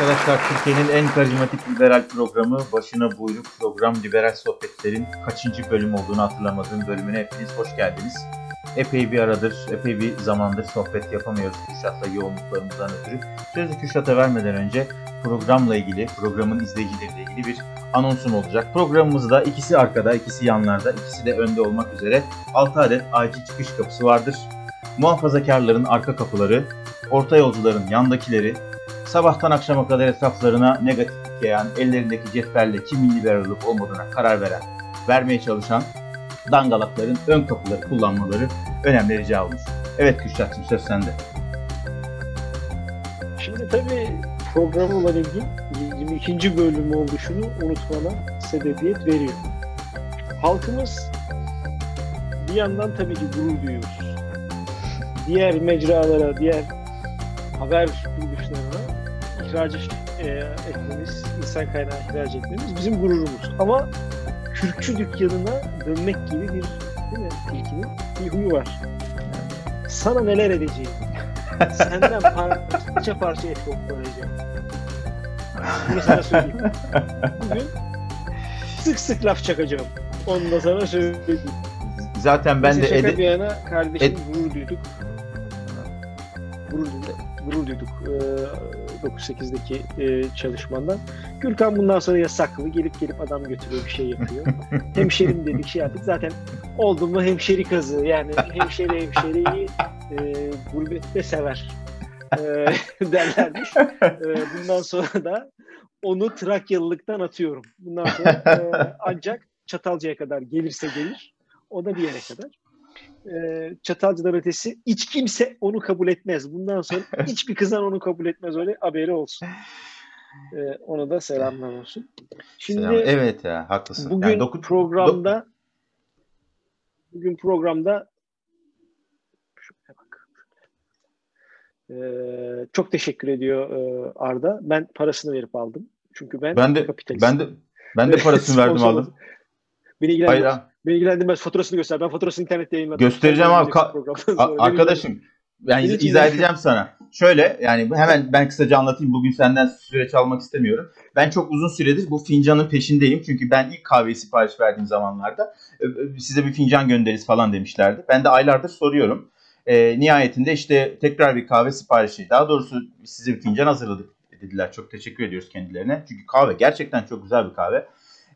Arkadaşlar Türkiye'nin en karizmatik liberal programı başına buyruk program Liberal Sohbetler'in kaçıncı bölüm olduğunu hatırlamadığım bölümüne hepiniz hoş geldiniz. Epey bir aradır, epey bir zamandır sohbet yapamıyoruz Kürşat'la yoğunluklarımızdan ötürü. Sözü Kürşat'a vermeden önce programla ilgili, programın izleyicileriyle ilgili bir anonsum olacak. Programımızda ikisi arkada, ikisi yanlarda, ikisi de önde olmak üzere 6 adet acil çıkış kapısı vardır. Muhafazakarların arka kapıları, orta yolcuların yandakileri, sabahtan akşama kadar etraflarına negatiflik yayan, ellerindeki cetvelle kimin liberal olup olmadığına karar veren, vermeye çalışan dangalakların ön kapıları kullanmaları önemli rica olmuş. Evet Kürşat'cığım söz sende. Şimdi tabii programı olan ilgin 22. bölümü oluşunu unutmana sebebiyet veriyor. Halkımız bir yandan tabii ki gurur duyuyoruz. Diğer mecralara, diğer haber kuruluşlarına ihraç e, etmemiz, insan kaynağı ihraç etmemiz bizim gururumuz. Ama kürkçü dükkanına dönmek gibi bir değil mi? İlkinin bir huyu var. Sana neler edeceğim? Senden parça parça et koparacağım. Bunu sana söyleyeyim. Bugün sık sık laf çakacağım. Onu da sana söyleyeyim. Zaten ben de Neyse, şaka ede- bir yana kardeşim Ed- gurur duyduk. Gurur. Gurur duyduk. Ee, 9-8'deki e, çalışmandan. Gürkan bundan sonra yasaklı. Gelip gelip adam götürüyor bir şey yapıyor. Hemşerim dedik şey yaptık. Zaten oldu mu hemşeri kazı. Yani hemşeri hemşeriyi e, gurbette sever. E, derlermiş. E, bundan sonra da onu Trakyalılıktan atıyorum. Bundan sonra e, ancak Çatalca'ya kadar gelirse gelir. O da bir yere kadar. E, Çatalca'dan ötesi hiç kimse onu kabul etmez. Bundan sonra hiçbir kızan onu kabul etmez öyle haberi olsun. E, ona da selamlar olsun. Şimdi Selam. Evet ya haklısın. Bugün Yani doku- programda bugün programda. Ee, çok teşekkür ediyor e, Arda. Ben parasını verip aldım. Çünkü ben, ben de kapitalistim. ben de ben de parasını verdim aldım. Beni Hayır ilgilendirmez. Beni ilgilendirmez. Faturasını göster. Ben faturasını internette yayınladım. Göstereceğim abi. Ka- arkadaşım ben iz- izah de- edeceğim sana. Şöyle yani hemen ben kısaca anlatayım. Bugün senden süreç almak istemiyorum. Ben çok uzun süredir bu fincanın peşindeyim. Çünkü ben ilk kahveyi sipariş verdiğim zamanlarda size bir fincan göndeririz falan demişlerdi. Ben de aylardır soruyorum. E, nihayetinde işte tekrar bir kahve siparişi. Daha doğrusu size bir fincan hazırladık dediler. Çok teşekkür ediyoruz kendilerine. Çünkü kahve gerçekten çok güzel bir kahve.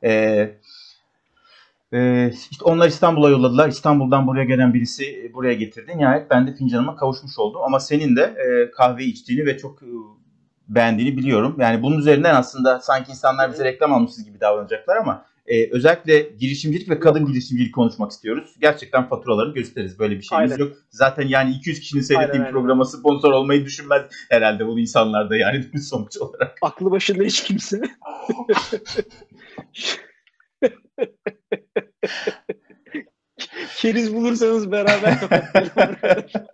Eee ee, işte onlar İstanbul'a yolladılar. İstanbul'dan buraya gelen birisi buraya getirdi. Nihayet ben de fincanıma kavuşmuş oldum. Ama senin de e, kahve içtiğini ve çok e, beğendiğini biliyorum. Yani bunun üzerinden aslında sanki insanlar bize reklam almışız gibi davranacaklar ama e, özellikle girişimcilik ve kadın girişimcilik konuşmak istiyoruz. Gerçekten faturaları gösteririz. Böyle bir şeyimiz Aynen. yok. Zaten yani 200 kişinin seyrettiği programa sponsor olmayı düşünmez herhalde bu insanlar da yani sonuç olarak. Aklı başında hiç kimse. Keriz bulursanız beraber.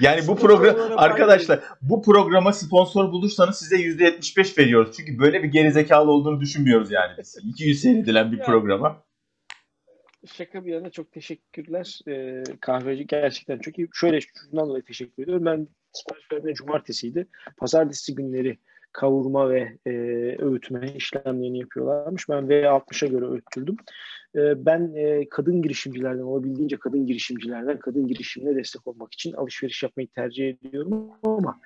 Yani bu program arkadaşlar bu programa sponsor bulursanız size %75 veriyoruz. Çünkü böyle bir gerizekalı olduğunu düşünmüyoruz yani biz. 200 seyredilen bir programa. Şaka bir yana çok teşekkürler. Ee, kahveci gerçekten çok iyi. Şöyle şundan dolayı teşekkür ediyorum. Ben sipariş verdiğimde cumartesiydi. Pazartesi günleri kavurma ve e, öğütme işlemlerini yapıyorlarmış. Ben V60'a göre öğüttürdüm. Ee, ben e, kadın girişimcilerden, olabildiğince kadın girişimcilerden, kadın girişimine destek olmak için alışveriş yapmayı tercih ediyorum ama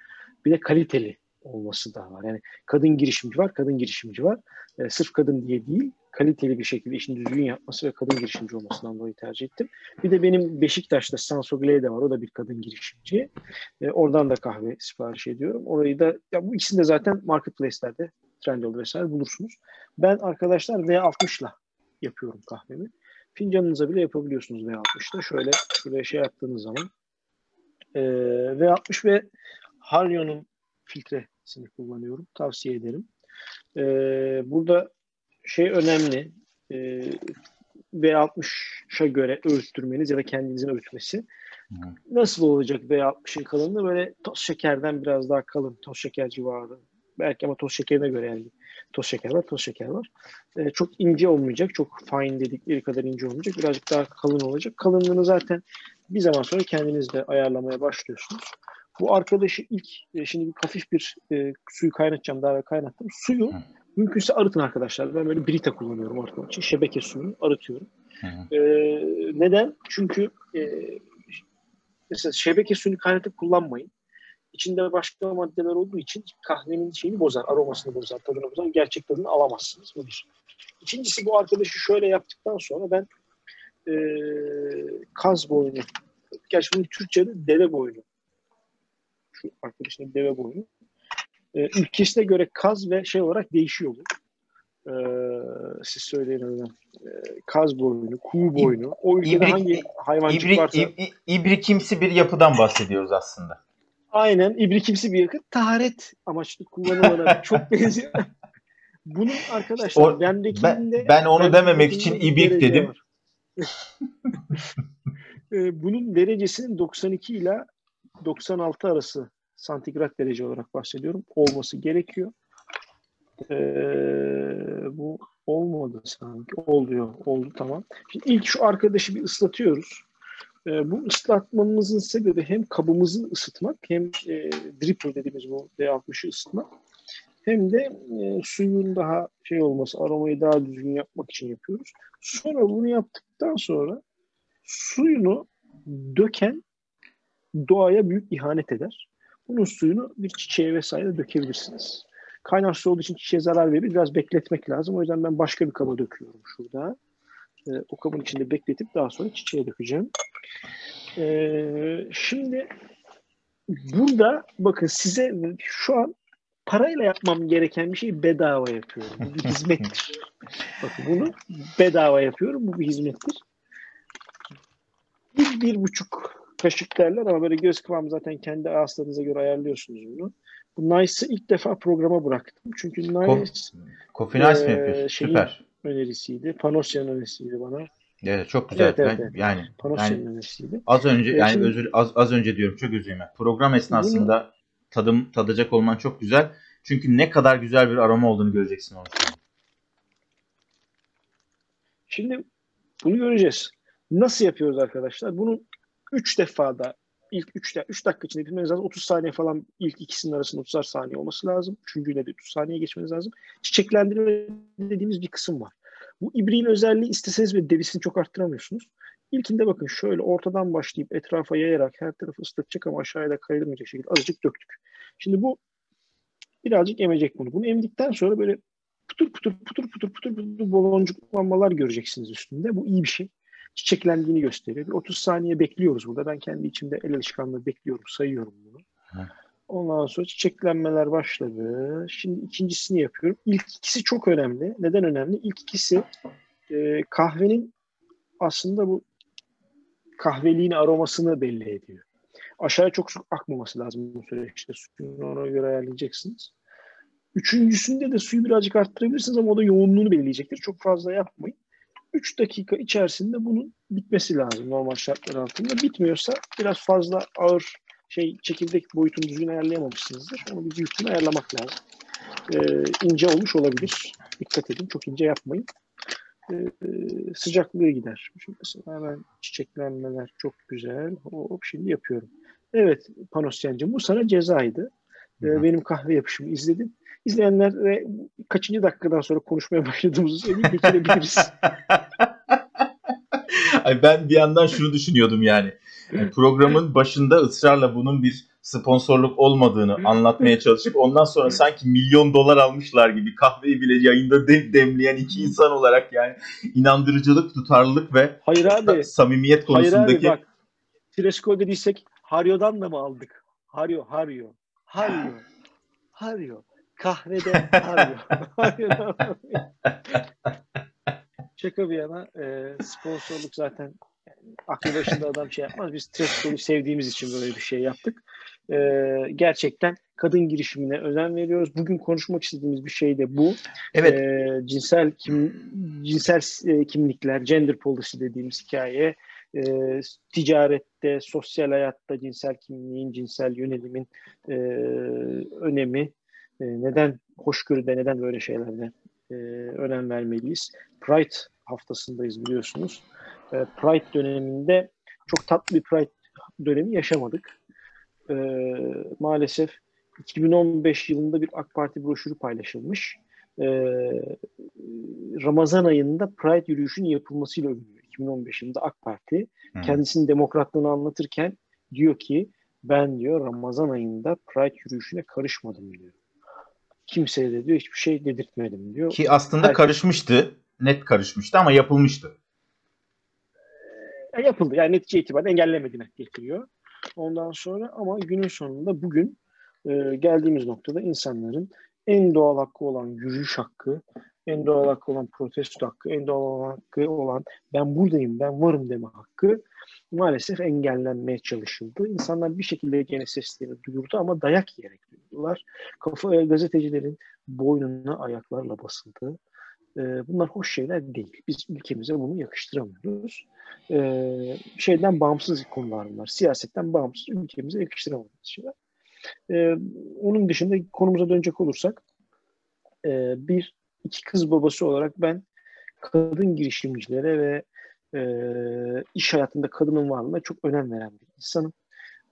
bir de kaliteli olması da var. Yani kadın girişimci var, kadın girişimci var. E, sırf kadın diye değil, kaliteli bir şekilde işini düzgün yapması ve kadın girişimci olmasından dolayı tercih ettim. Bir de benim Beşiktaş'ta Sansogle de var. O da bir kadın girişimci. E, oradan da kahve sipariş ediyorum. Orayı da ya bu ikisini de zaten marketplace'lerde Trendyol vesaire bulursunuz. Ben arkadaşlar V60'la yapıyorum kahvemi. Fincanınıza bile yapabiliyorsunuz V60'la. Şöyle şuraya şey yaptığınız zaman e, V60 ve Hario'nun filtresini kullanıyorum. Tavsiye ederim. E, burada şey önemli. E, V60'a göre öğüttürmeniz ya da kendinizin öğütmesi. Nasıl olacak V60'ın kalınlığı? Böyle toz şekerden biraz daha kalın. Toz şeker civarı. Belki ama toz şekerine göre yani. Toz şeker var, toz şeker var. E, çok ince olmayacak. Çok fine dedikleri kadar ince olmayacak. Birazcık daha kalın olacak. Kalınlığını zaten bir zaman sonra kendiniz de ayarlamaya başlıyorsunuz. Bu arkadaşı ilk e, şimdi bir hafif bir e, suyu kaynatacağım daha ve kaynattım. Suyu Hı. Mümkünse arıtın arkadaşlar. Ben böyle Brita kullanıyorum arıtmak için. Şebeke suyunu arıtıyorum. Hı hı. E, neden? Çünkü e, mesela şebeke suyunu kaynatıp kullanmayın. İçinde başka maddeler olduğu için kahvenin şeyini bozar, aromasını bozar, tadını bozar. Gerçek tadını alamazsınız. Bu bir. İkincisi bu arkadaşı şöyle yaptıktan sonra ben e, kaz boynu, gerçi bunun Türkçe'de deve boynu. Şu arkadaşın deve boynu. E, ülkesine göre kaz ve şey olarak değişiyor bu. E, siz söyleyin öyle. E, kaz boynu, kuğu boynu. O ülkede İbrik- hangi hayvancık İbrik, varsa ib- ibrikimsi bir yapıdan bahsediyoruz aslında. aynen ibrikimsi bir yakıt. Taharet amaçlı kullanılana çok benziyor. Bunun arkadaşlar O- bendekinde ben- ben onu dememek için ibrik dedim. Bunun derecesinin 92 ile 96 arası santigrat derece olarak bahsediyorum. Olması gerekiyor. E, bu olmadı sanki. Oluyor. Oldu tamam. Şimdi ilk şu arkadaşı bir ıslatıyoruz. E, bu ıslatmamızın sebebi hem kabımızı ısıtmak hem e, dripper dediğimiz bu D60'ı ısıtmak hem de e, suyun daha şey olması, aromayı daha düzgün yapmak için yapıyoruz. Sonra bunu yaptıktan sonra suyunu döken doğaya büyük ihanet eder. Bunun suyunu bir çiçeğe vesaire dökebilirsiniz. Kaynar su olduğu için çiçeğe zarar verir. Biraz bekletmek lazım. O yüzden ben başka bir kaba döküyorum şurada. Ee, o kabın içinde bekletip daha sonra çiçeğe dökeceğim. Ee, şimdi burada bakın size şu an parayla yapmam gereken bir şeyi bedava yapıyorum. Bu bir hizmettir. Bakın bunu bedava yapıyorum. Bu bir hizmettir. Bir, bir buçuk kaşık derler ama böyle göz kıvamı zaten kendi ağızlarınıza göre ayarlıyorsunuz bunu. Bu Nice'ı ilk defa programa bıraktım. Çünkü Nice Coffee Nice mi yapıyorsun? Süper. önerisiydi. Panosya'nın önerisiydi bana. Evet, çok güzel. Evet, evet, Ben- evet. Yani, Panosya'nın yani önerisiydi. az önce yani şimdi- özür az, az önce diyorum çok özür dilerim. Program esnasında tadım tadacak olman çok güzel. Çünkü ne kadar güzel bir aroma olduğunu göreceksin sonra. Şimdi bunu göreceğiz. Nasıl yapıyoruz arkadaşlar? Bunu 3 defada ilk 3 3 dakika içinde bitirmeniz lazım. 30 saniye falan ilk ikisinin arasında 30 saniye olması lazım. Üçüncüyle de 30 saniye geçmeniz lazım. Çiçeklendirme dediğimiz bir kısım var. Bu ibriğin özelliği isteseniz ve derisini çok arttıramıyorsunuz. İlkinde bakın şöyle ortadan başlayıp etrafa yayarak her tarafı ıslatacak ama aşağıya da kayırmayacak şekilde azıcık döktük. Şimdi bu birazcık emecek bunu. Bunu emdikten sonra böyle putur putur putur putur putur putur baloncuklanmalar göreceksiniz üstünde. Bu iyi bir şey. Çiçeklendiğini gösteriyor. Bir 30 saniye bekliyoruz burada. Ben kendi içimde el alışkanlığı bekliyorum, sayıyorum bunu. Hı. Ondan sonra çiçeklenmeler başladı. Şimdi ikincisini yapıyorum. İlk ikisi çok önemli. Neden önemli? İlk ikisi e, kahvenin aslında bu kahveliğin aromasını belli ediyor. Aşağıya çok su akmaması lazım bu süreçte. Suyunu ona göre ayarlayacaksınız. Üçüncüsünde de suyu birazcık arttırabilirsiniz ama o da yoğunluğunu belirleyecektir. Çok fazla yapmayın. 3 dakika içerisinde bunun bitmesi lazım normal şartlar altında. Bitmiyorsa biraz fazla ağır şey çekirdek boyutunu düzgün ayarlayamamışsınızdır. Onu bir büyüklüğünü ayarlamak lazım. Ee, ince olmuş olabilir. Dikkat edin. Çok ince yapmayın. Ee, sıcaklığı gider. Şimdi mesela hemen çiçeklenmeler çok güzel. Hop şimdi yapıyorum. Evet Panosyancığım bu sana cezaydı. Ee, benim kahve yapışımı izledin. İzleyenler ve kaçıncı dakikadan sonra konuşmaya başladığımızı söyleyeyim. Geçirebiliriz. Ay ben bir yandan şunu düşünüyordum yani. Yani Programın başında ısrarla bunun bir sponsorluk olmadığını anlatmaya çalışıp ondan sonra sanki milyon dolar almışlar gibi kahveyi bile yayında de- demleyen iki insan olarak yani inandırıcılık, tutarlılık ve Hayır abi. samimiyet Hayır konusundaki abi bak. Tresko dediysek Haryo'dan da mı aldık? Haryo, Haryo. Haryo. Haryo. Kahvede Haryo. Şaka bir yana e, sponsorluk zaten aklı başında adam şey yapmaz. Biz Tresko'yu sevdiğimiz için böyle bir şey yaptık. E, gerçekten kadın girişimine özen veriyoruz. Bugün konuşmak istediğimiz bir şey de bu. evet E, cinsel kim, cinsel e, kimlikler, gender policy dediğimiz hikaye, e, ticarette, sosyal hayatta cinsel kimliğin, cinsel yönelimin e, önemi, e, neden hoşgörüde, neden böyle şeylerde e, önem vermeliyiz. Pride haftasındayız biliyorsunuz. E, Pride döneminde çok tatlı bir Pride dönemi yaşamadık. e, maalesef 2015 yılında bir AK Parti broşürü paylaşılmış. E, Ramazan ayında Pride yürüyüşünün yapılmasıyla övünüyor. 2015 yılında AK Parti Hı. kendisinin demokratlığını anlatırken diyor ki ben diyor Ramazan ayında Pride yürüyüşüne karışmadım diyor. Kimseye de diyor hiçbir şey dedirtmedim diyor. Ki aslında Herkes- karışmıştı. Net karışmıştı ama yapılmıştı. E, yapıldı. Yani netice itibariyle engellemediğine getiriyor. Ondan sonra ama günün sonunda bugün e, geldiğimiz noktada insanların en doğal hakkı olan yürüyüş hakkı, en doğal hakkı olan protesto hakkı, en doğal hakkı olan ben buradayım, ben varım deme hakkı maalesef engellenmeye çalışıldı. İnsanlar bir şekilde gene seslerini duyurdu ama dayak yiyerek duyurdular. Kafa, e, gazetecilerin boynuna ayaklarla basıldı. E, bunlar hoş şeyler değil. Biz ülkemize bunu yakıştıramıyoruz. E, şeyden bağımsız konular bunlar. Siyasetten bağımsız ülkemize yakıştıramadığımız şeyler. E, onun dışında konumuza dönecek olursak e, bir iki kız babası olarak ben kadın girişimcilere ve e, iş hayatında kadının varlığına çok önem veren bir insanım.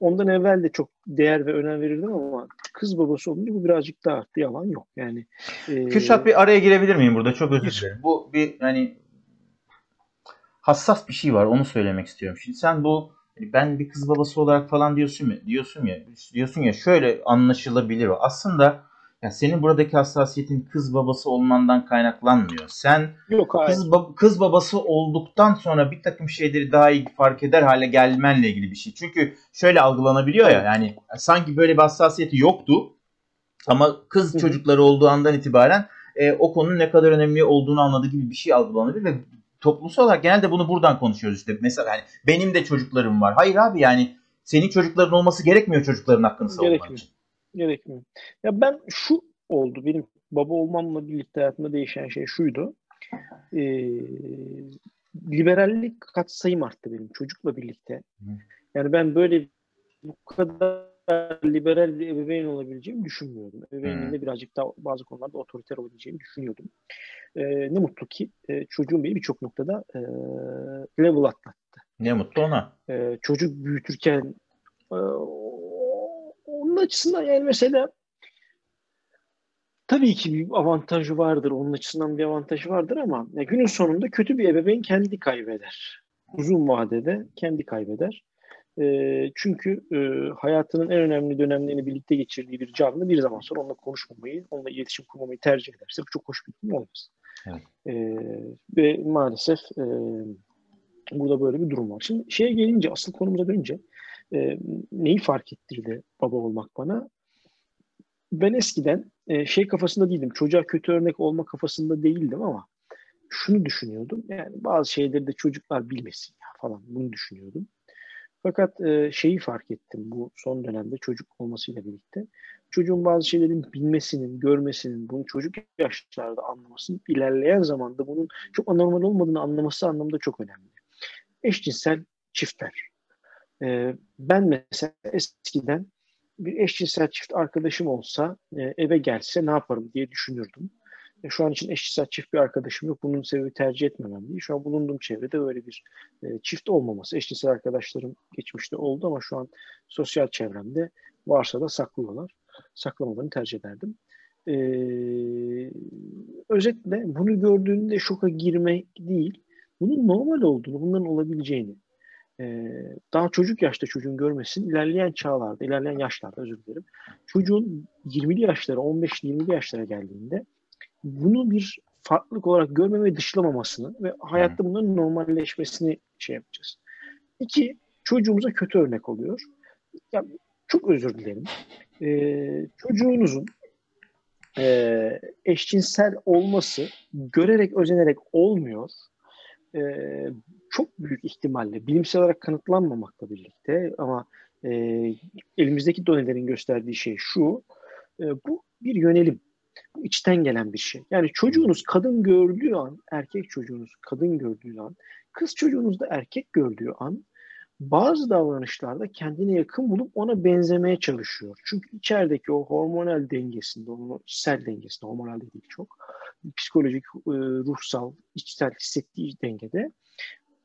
Ondan evvel de çok değer ve önem verirdim ama kız babası olunca bu birazcık daha arttı. Yalan yok. Yani e, Kürşat bir araya girebilir miyim burada? Çok özür dilerim. Bu bir yani hassas bir şey var. Onu söylemek istiyorum. Şimdi sen bu hani ben bir kız babası olarak falan diyorsun ya, diyorsun ya, diyorsun ya şöyle anlaşılabilir o. Aslında ya senin buradaki hassasiyetin kız babası olmandan kaynaklanmıyor. Sen yok hayır. kız, bab- kız babası olduktan sonra bir takım şeyleri daha iyi fark eder hale gelmenle ilgili bir şey. Çünkü şöyle algılanabiliyor ya yani sanki böyle bir hassasiyeti yoktu ama kız çocukları olduğu andan itibaren e, o konunun ne kadar önemli olduğunu anladığı gibi bir şey algılanabilir ve toplumsal olarak genelde bunu buradan konuşuyoruz işte. Mesela hani benim de çocuklarım var. Hayır abi yani senin çocukların olması gerekmiyor çocukların hakkını savunmak için. Gerekmiyor. Ya ben şu oldu benim baba olmamla birlikte hayatımda değişen şey şuydu. Ee, liberallik katsayım arttı benim çocukla birlikte. Yani ben böyle bu kadar liberal bir ebeveyn olabileceğimi düşünmüyordum. Ebeveynliğimde birazcık daha bazı konularda otoriter olabileceğimi düşünüyordum. Ee, ne mutlu ki e, çocuğum beni birçok noktada e, level atlattı. Ne mutlu ona. Ee, çocuk büyütürken e, onun açısından yani mesela tabii ki bir avantajı vardır. Onun açısından bir avantajı vardır ama ya günün sonunda kötü bir ebeveyn kendi kaybeder. Uzun vadede kendi kaybeder. E, çünkü e, hayatının en önemli dönemlerini birlikte geçirdiği bir canlı bir zaman sonra onunla konuşmamayı, onunla iletişim kurmamayı tercih ederse bu çok hoş bir durum olmaz. Evet. E, ve maalesef e, burada böyle bir durum var. Şimdi şeye gelince, asıl konumuza dönünce e, neyi fark ettirdi baba olmak bana? Ben eskiden e, şey kafasında değildim. Çocuğa kötü örnek olma kafasında değildim ama şunu düşünüyordum. Yani bazı şeyleri de çocuklar bilmesin ya falan bunu düşünüyordum. Fakat e, şeyi fark ettim bu son dönemde çocuk olmasıyla birlikte. Çocuğun bazı şeylerin bilmesinin, görmesinin, bunu çocuk yaşlarda anlamasının, ilerleyen zamanda bunun çok anormal olmadığını anlaması anlamında çok önemli. Eşcinsel çiftler. E, ben mesela eskiden bir eşcinsel çift arkadaşım olsa e, eve gelse ne yaparım diye düşünürdüm. E, şu an için eşcinsel çift bir arkadaşım yok. Bunun sebebi tercih etmemem değil. Şu an bulunduğum çevrede öyle bir e, çift olmaması. Eşcinsel arkadaşlarım geçmişte oldu ama şu an sosyal çevremde varsa da saklıyorlar. Saklamalarını tercih ederdim. E, özetle bunu gördüğünde şoka girmek değil, bunun normal olduğunu, bunların olabileceğini, e, daha çocuk yaşta çocuğun görmesin, ilerleyen çağlarda, ilerleyen yaşlarda özür dilerim, çocuğun 20'li yaşlara, 15-20'li yaşlara geldiğinde bunu bir farklılık olarak görmeme ve dışlamamasını ve hayatta bunların normalleşmesini şey yapacağız. İki, çocuğumuza kötü örnek oluyor. Ya, çok özür dilerim. Ee, çocuğunuzun e, eşcinsel olması görerek, özenerek olmuyor. Ee, çok büyük ihtimalle bilimsel olarak kanıtlanmamakla birlikte ama e, elimizdeki donelerin gösterdiği şey şu, e, bu bir yönelim içten gelen bir şey. Yani çocuğunuz kadın gördüğü an, erkek çocuğunuz kadın gördüğü an, kız çocuğunuz da erkek gördüğü an bazı davranışlarda kendine yakın bulup ona benzemeye çalışıyor. Çünkü içerideki o hormonal dengesinde, onun içsel dengesinde, hormonal değil çok, psikolojik, ruhsal, içsel hissettiği dengede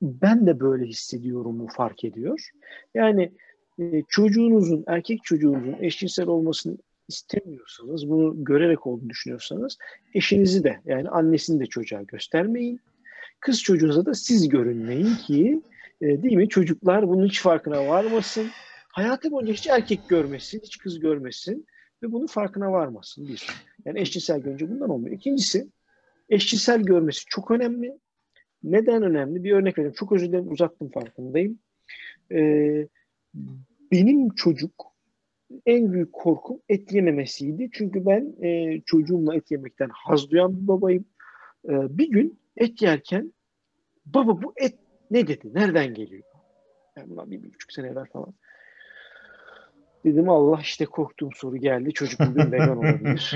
ben de böyle hissediyorumu fark ediyor. Yani e, çocuğunuzun, erkek çocuğunuzun eşcinsel olmasını istemiyorsanız, bunu görerek olduğunu düşünüyorsanız eşinizi de yani annesini de çocuğa göstermeyin. Kız çocuğunuza da siz görünmeyin ki e, değil mi çocuklar bunun hiç farkına varmasın. Hayatı boyunca hiç erkek görmesin, hiç kız görmesin ve bunun farkına varmasın bir. Yani eşcinsel görünce bundan olmuyor. İkincisi eşcinsel görmesi çok önemli. Neden önemli? Bir örnek vereyim. Çok özür dilerim uzattım farkındayım. Ee, benim çocuk en büyük korkum et yememesiydi. Çünkü ben e, çocuğumla et yemekten haz duyan bir babayım. E, bir gün et yerken baba bu et ne dedi? Nereden geliyor? Yani bundan bir, bir buçuk sene evvel falan. Dedim Allah işte korktuğum soru geldi. Çocuk bugün vegan olabilir.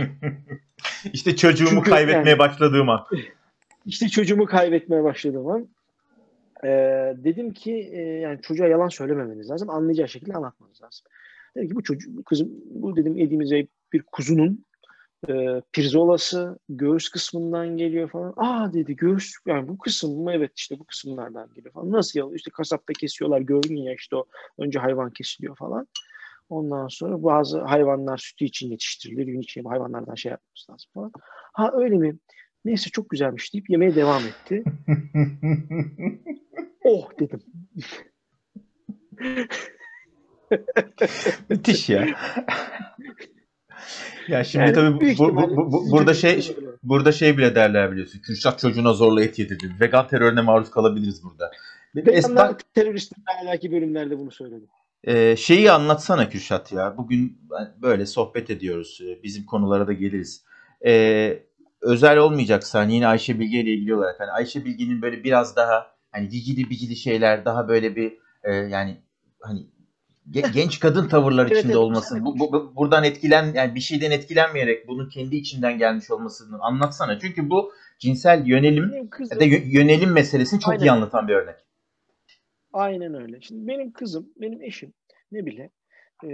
işte çocuğumu Çünkü kaybetmeye yani- başladığım an. İşte çocuğumu kaybetmeye başladığım an e, dedim ki e, yani çocuğa yalan söylememeniz lazım. Anlayacağı şekilde anlatmanız lazım. Dedi ki bu çocuk, kızım, bu dedim yediğimiz bir kuzunun e, pirzolası göğüs kısmından geliyor falan. Aa dedi göğüs yani bu kısım mı? Evet işte bu kısımlardan geliyor falan. Nasıl ya? İşte kasapta kesiyorlar gördün ya işte o önce hayvan kesiliyor falan. Ondan sonra bazı hayvanlar sütü için yetiştirilir. Gün içinde hayvanlardan şey yapmamız lazım falan. Ha öyle mi? Neyse çok güzelmiş deyip yemeye devam etti. Oh dedim. Müthiş ya. ya şimdi Yani tabii bu, bu- bu- burada şey böyle. burada şey bile derler biliyorsun. Kürşat çocuğuna zorla et yedirdi. Vegan terörüne maruz kalabiliriz burada. Esna, Veganlar teröristlerle alakalı bölümlerde bunu söyledim. e, şeyi anlatsana Kürşat ya. Bugün böyle sohbet ediyoruz. E, Bizim konulara da geliriz. E, özel olmayacaksa hani yine Ayşe Bilge ile ilgili olarak hani Ayşe Bilge'nin böyle biraz daha hani gigili bigili şeyler daha böyle bir e, yani hani ge- genç kadın tavırlar Evet, içinde evet, olmasın. Bu, bu- bu- buradan etkilen yani bir şeyden etkilenmeyerek bunun kendi içinden gelmiş olmasını anlatsana. Çünkü bu cinsel yönelim ya da yö- yönelim meselesini çok iyi Aynen. anlatan bir örnek. aynen öyle. Şimdi benim kızım, benim eşim ne bile e,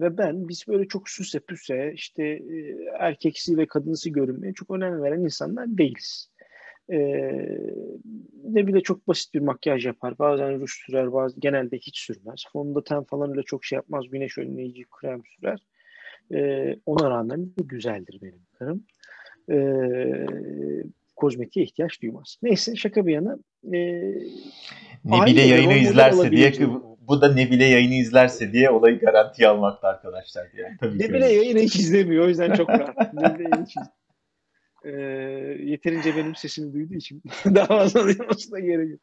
ve ben biz böyle çok süse püse işte e, erkeksi ve kadınsı görünmeye çok önem veren insanlar değiliz. E, ne bile çok basit bir makyaj yapar. Bazen ruj sürer, bazen genelde hiç sürmez. Fondöten falan öyle çok şey yapmaz. Güneş önleyici krem sürer. E, ona rağmen de güzeldir benim karım. E, kozmetiğe ihtiyaç duymaz. Neyse şaka bir yana. E, Nebile Aile yayını izlerse diye. Bu da Nebile yayını izlerse diye olayı garantiye almakta arkadaşlar. Yani tabii ki Nebile öyle. yayını hiç izlemiyor. O yüzden çok rahat. Nebile yayını hiç Ee, yeterince benim sesimi duyduğu için daha fazla duymasına gerek yok.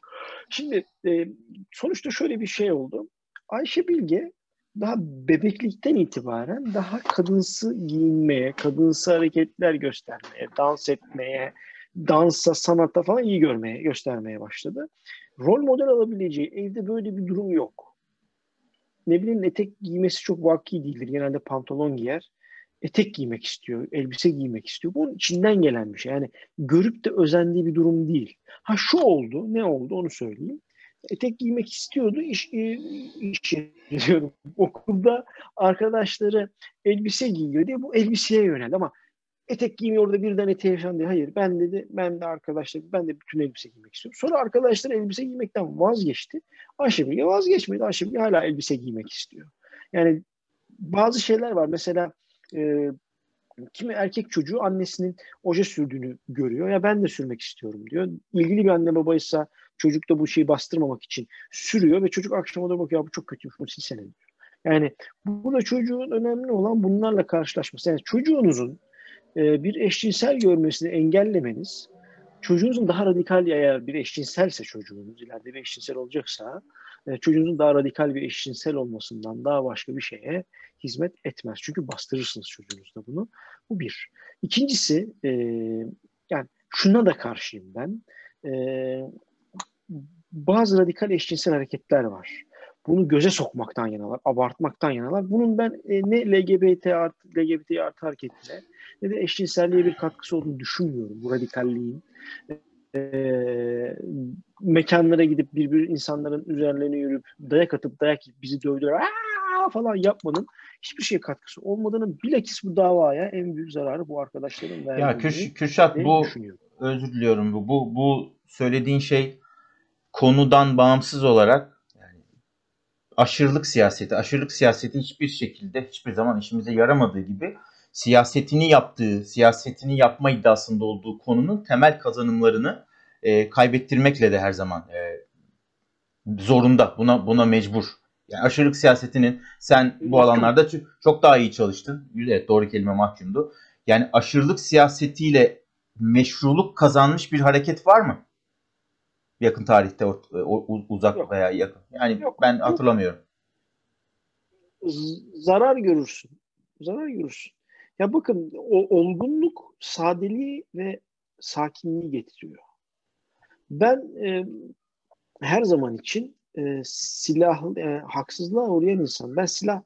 Şimdi e, sonuçta şöyle bir şey oldu. Ayşe Bilge daha bebeklikten itibaren daha kadınsı giyinmeye, kadınsı hareketler göstermeye, dans etmeye, dansa, sanata falan iyi görmeye, göstermeye başladı. Rol model alabileceği evde böyle bir durum yok. Ne bileyim etek giymesi çok vaki değildir. Genelde pantolon giyer. Etek giymek istiyor, elbise giymek istiyor. Bu onun içinden gelen bir şey. Yani görüp de özendiği bir durum değil. Ha şu oldu, ne oldu onu söyleyeyim. Etek giymek istiyordu. İş, e, iş diyorum. Okulda arkadaşları elbise giyiyor diye bu elbiseye yöneldi ama etek giymiyor da birden eteğe falan. Hayır ben dedi ben de arkadaşlar ben de bütün elbise giymek istiyorum. Sonra arkadaşlar elbise giymekten vazgeçti. Ayşe Bilge vazgeçmedi. Ayşe Bilge hala elbise giymek istiyor. Yani bazı şeyler var. Mesela e, kimi erkek çocuğu annesinin oje sürdüğünü görüyor. Ya ben de sürmek istiyorum diyor. İlgili bir anne babaysa çocuk da bu şeyi bastırmamak için sürüyor ve çocuk akşama da bakıyor "Ya bu çok kötüymüş bunu silsene diyor. Yani burada çocuğun önemli olan bunlarla karşılaşması. Yani çocuğunuzun e, bir eşcinsel görmesini engellemeniz çocuğunuzun daha radikal eğer bir eşcinselse çocuğunuz ileride bir eşcinsel olacaksa e, çocuğunuzun daha radikal bir eşcinsel olmasından daha başka bir şeye hizmet etmez. Çünkü bastırırsınız çocuğunuzda bunu. Bu bir. İkincisi e, yani şuna da karşıyım ben. E, bazı radikal eşcinsel hareketler var. Bunu göze sokmaktan yanalar, abartmaktan yanalar. Bunun ben e, ne LGBT artı, LGBT artı hareketine ne de eşcinselliğe bir katkısı olduğunu düşünmüyorum bu radikalliğin. E, mekanlara gidip birbir insanların üzerlerine yürüyüp dayak atıp dayak yiyip bizi dövdüler "Aa!" falan yapmanın hiçbir şeye katkısı olmadığını bilakis bu davaya en büyük zararı bu arkadaşların Ya verdiğini Kürş- Kürşat bu özür diliyorum bu bu bu söylediğin şey konudan bağımsız olarak aşırılık siyaseti, aşırılık siyaseti hiçbir şekilde hiçbir zaman işimize yaramadığı gibi siyasetini yaptığı, siyasetini yapma iddiasında olduğu konunun temel kazanımlarını e, kaybettirmekle de her zaman e, zorunda. Buna buna mecbur. Yani aşırılık siyasetinin sen bu alanlarda çok daha iyi çalıştın. Evet doğru kelime mahkumdu. Yani aşırılık siyasetiyle meşruluk kazanmış bir hareket var mı? Yakın tarihte o, uzak Yok. veya yakın. Yani Yok. ben hatırlamıyorum. Zarar görürsün. Zarar görürsün. Ya bakın o olgunluk sadeliği ve sakinliği getiriyor. Ben e, her zaman için e, silah e, haksızlığa uğrayan insan. Ben silah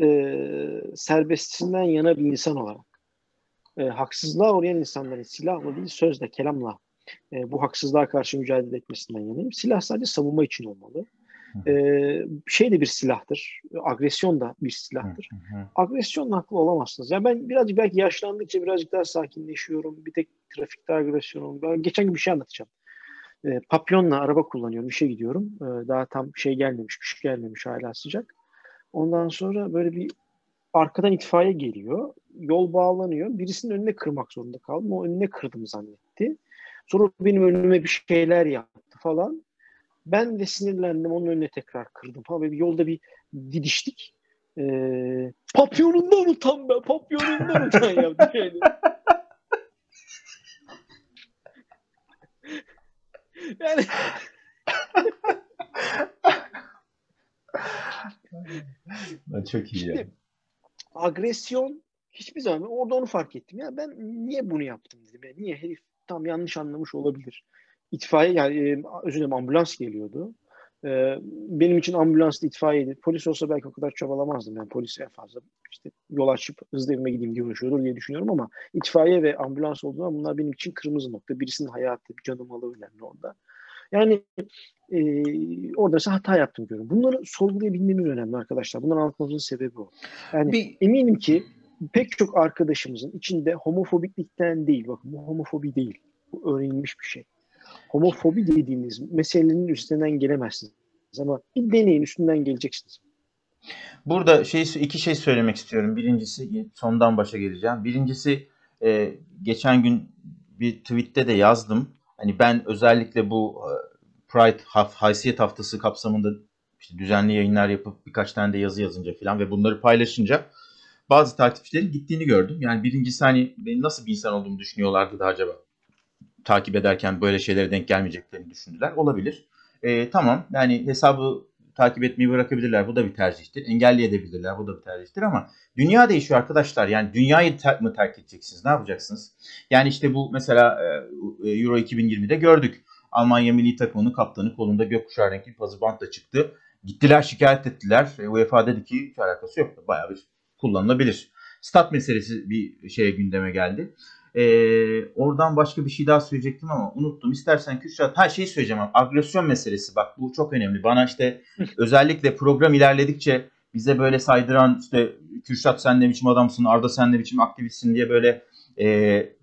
e, serbestisinden yana bir insan olarak e, haksızlığa uğrayan insanların silahla değil sözle, kelamla e, bu haksızlığa karşı mücadele etmesinden yanayım. Silah sadece savunma için olmalı. E, şey de bir silahtır. Agresyon da bir silahtır. Hı. Agresyonla haklı olamazsınız. Ya ben birazcık belki yaşlandıkça birazcık daha sakinleşiyorum. Bir tek trafikte agresyonum. Ben geçen gün bir şey anlatacağım. E, papyonla araba kullanıyorum. işe gidiyorum. E, daha tam şey gelmemiş, kış gelmemiş hala sıcak. Ondan sonra böyle bir arkadan itfaiye geliyor. Yol bağlanıyor. Birisinin önüne kırmak zorunda kaldım. O önüne kırdım zannetti. Sonra benim önüme bir şeyler yaptı falan. Ben de sinirlendim. Onun önüne tekrar kırdım falan. Böyle bir yolda bir didiştik. Ee, papyonundan utan be. Papyonundan utan yaptı yani. yani Çok iyi. Şimdi- agresyon hiçbir zaman orada onu fark ettim. Ya ben niye bunu yaptım dedim. Ya. Niye herif tam yanlış anlamış olabilir. İtfaiye yani özür dilerim ambulans geliyordu. E, benim için ambulans itfaiyeydi. Polis olsa belki o kadar çabalamazdım. Yani polis en fazla işte yol açıp hızlı evime gideyim diye uğraşıyordur diye düşünüyorum ama itfaiye ve ambulans olduğunda bunlar benim için kırmızı nokta. Birisinin hayatı, canı malı önemli orada. Yani e, orada mesela hata yaptım diyorum. Bunları sorgulayabilmemiz önemli arkadaşlar. Bunları anlatmamızın sebebi o. Yani Bir eminim ki pek çok arkadaşımızın içinde homofobiklikten değil, bakın bu homofobi değil. Bu öğrenilmiş bir şey. Homofobi dediğiniz meselenin üstünden gelemezsiniz. Ama bir deneyin üstünden geleceksiniz. Burada şey iki şey söylemek istiyorum. Birincisi sondan başa geleceğim. Birincisi e, geçen gün bir tweette de yazdım. Hani ben özellikle bu e, Pride haf, haysiyet haftası kapsamında işte düzenli yayınlar yapıp birkaç tane de yazı yazınca falan ve bunları paylaşınca bazı takipçilerin gittiğini gördüm. Yani birincisi hani benim nasıl bir insan olduğumu düşünüyorlardı da acaba takip ederken böyle şeylere denk gelmeyeceklerini düşündüler. Olabilir. E, tamam yani hesabı takip etmeyi bırakabilirler. Bu da bir tercihtir. Engelleyebilirler. Bu da bir tercihtir ama dünya değişiyor arkadaşlar. Yani dünyayı ter- mı terk edeceksiniz? Ne yapacaksınız? Yani işte bu mesela e, Euro 2020'de gördük. Almanya milli takımının kaptanı kolunda gökkuşağı renkli pazı bantla çıktı. Gittiler şikayet ettiler. E, UEFA dedi ki hiç alakası yok. Bayağı bir kullanılabilir. Stat meselesi bir şeye gündeme geldi. Ee, oradan başka bir şey daha söyleyecektim ama unuttum. İstersen Kürşat her şeyi söyleyeceğim ama agresyon meselesi bak bu çok önemli. Bana işte özellikle program ilerledikçe bize böyle saydıran işte Kürşat sen ne biçim adamsın, Arda sen ne biçim aktivistsin diye böyle e,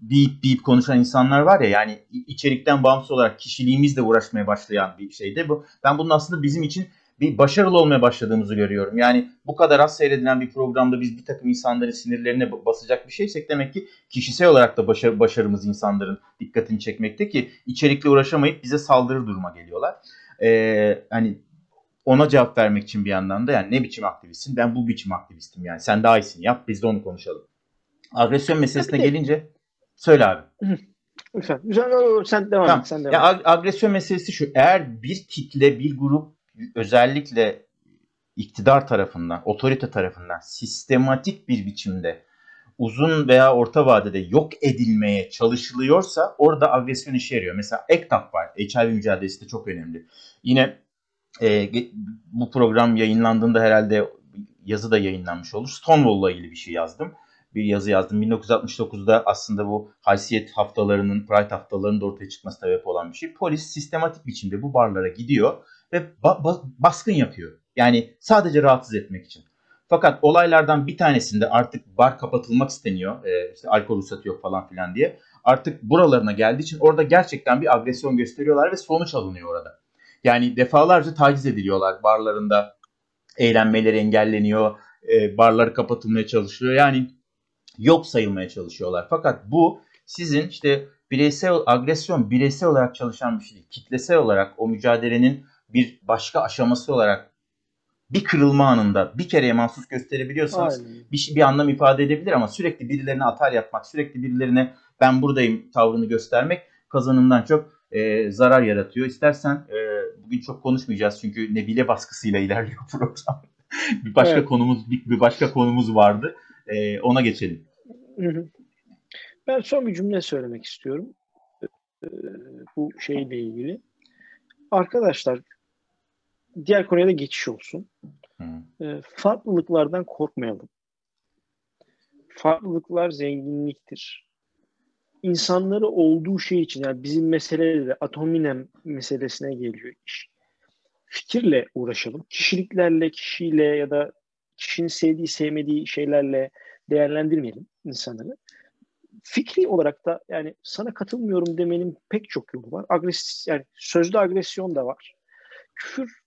bip bip konuşan insanlar var ya yani içerikten bağımsız olarak kişiliğimizle uğraşmaya başlayan bir şeydi. Bu, ben bunun aslında bizim için bir başarılı olmaya başladığımızı görüyorum. Yani bu kadar az seyredilen bir programda biz bir takım insanların sinirlerine basacak bir şeysek demek ki kişisel olarak da başarı, başarımız insanların dikkatini çekmekte ki içerikle uğraşamayıp bize saldırı duruma geliyorlar. Ee, hani ona cevap vermek için bir yandan da yani ne biçim aktivistsin? Ben bu biçim aktivistim yani. Sen daha iyisin yap biz de onu konuşalım. Agresyon meselesine gelince söyle abi. Güzel, sen devam Tamam. et. Sen devam Ya ag- agresyon meselesi şu. Eğer bir kitle, bir grup özellikle iktidar tarafından, otorite tarafından sistematik bir biçimde uzun veya orta vadede yok edilmeye çalışılıyorsa orada agresyon işe yarıyor. Mesela ECTAP var. HIV mücadelesi de çok önemli. Yine e, bu program yayınlandığında herhalde yazı da yayınlanmış olur. Stonewall'la ilgili bir şey yazdım. Bir yazı yazdım. 1969'da aslında bu haysiyet haftalarının, Pride haftalarının da ortaya çıkması sebep olan bir şey. Polis sistematik biçimde bu barlara gidiyor ve ba- ba- baskın yapıyor. Yani sadece rahatsız etmek için. Fakat olaylardan bir tanesinde artık bar kapatılmak isteniyor. E, işte alkol ruhsatı yok falan filan diye. Artık buralarına geldiği için orada gerçekten bir agresyon gösteriyorlar ve sonuç alınıyor orada. Yani defalarca taciz ediliyorlar barlarında eğlenmeleri engelleniyor, e, barlar kapatılmaya çalışılıyor. Yani yok sayılmaya çalışıyorlar. Fakat bu sizin işte bireysel agresyon bireysel olarak çalışan bir şey değil. Kitlesel olarak o mücadelenin bir başka aşaması olarak bir kırılma anında bir kereye mahsus gösterebiliyorsanız Aynen. bir, şey- bir anlam ifade edebilir ama sürekli birilerine atar yapmak, sürekli birilerine ben buradayım tavrını göstermek kazanımdan çok e, zarar yaratıyor. İstersen e, bugün çok konuşmayacağız çünkü Nebile baskısıyla ilerliyor program. bir başka Evet. konumuz bir, bir başka konumuz vardı. E, ona geçelim. Ben son bir cümle söylemek istiyorum. Ee, bu şeyle ilgili. Arkadaşlar diğer konuya da geçiş olsun. Hı. Ee, farklılıklardan korkmayalım. Farklılıklar zenginliktir. İnsanları olduğu şey için yani bizim mesele de atominem meselesine geliyor iş. Fikirle uğraşalım. Kişiliklerle, kişiyle ya da kişinin sevdiği, sevmediği şeylerle değerlendirmeyelim insanları. Fikri olarak da yani sana katılmıyorum demenin pek çok yolu var. Agres yani sözlü agresyon da var. Küfür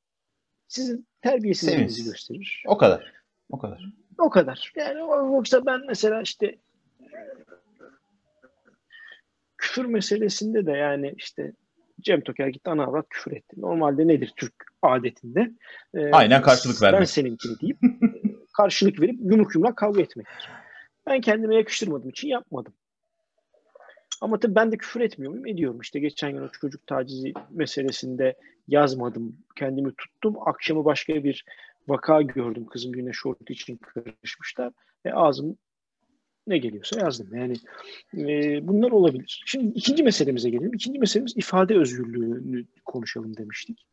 sizin terbiyesizliğinizi gösterir. O kadar. O kadar. O kadar. Yani yoksa ben mesela işte küfür meselesinde de yani işte Cem Toker gitti ana avrat küfür etti. Normalde nedir Türk adetinde? Ee, Aynen karşılık vermek. Ben seninkini deyip e, karşılık verip yumruk yumruk kavga etmektir. Ben kendime yakıştırmadığım için yapmadım. Ama tabii ben de küfür etmiyor muyum? Ediyorum. İşte geçen gün o çocuk tacizi meselesinde yazmadım. Kendimi tuttum. Akşamı başka bir vaka gördüm. Kızım yine şort için karışmışlar. Ve ağzım ne geliyorsa yazdım. Yani e, bunlar olabilir. Şimdi ikinci meselemize gelelim. İkinci meselemiz ifade özgürlüğünü konuşalım demiştik.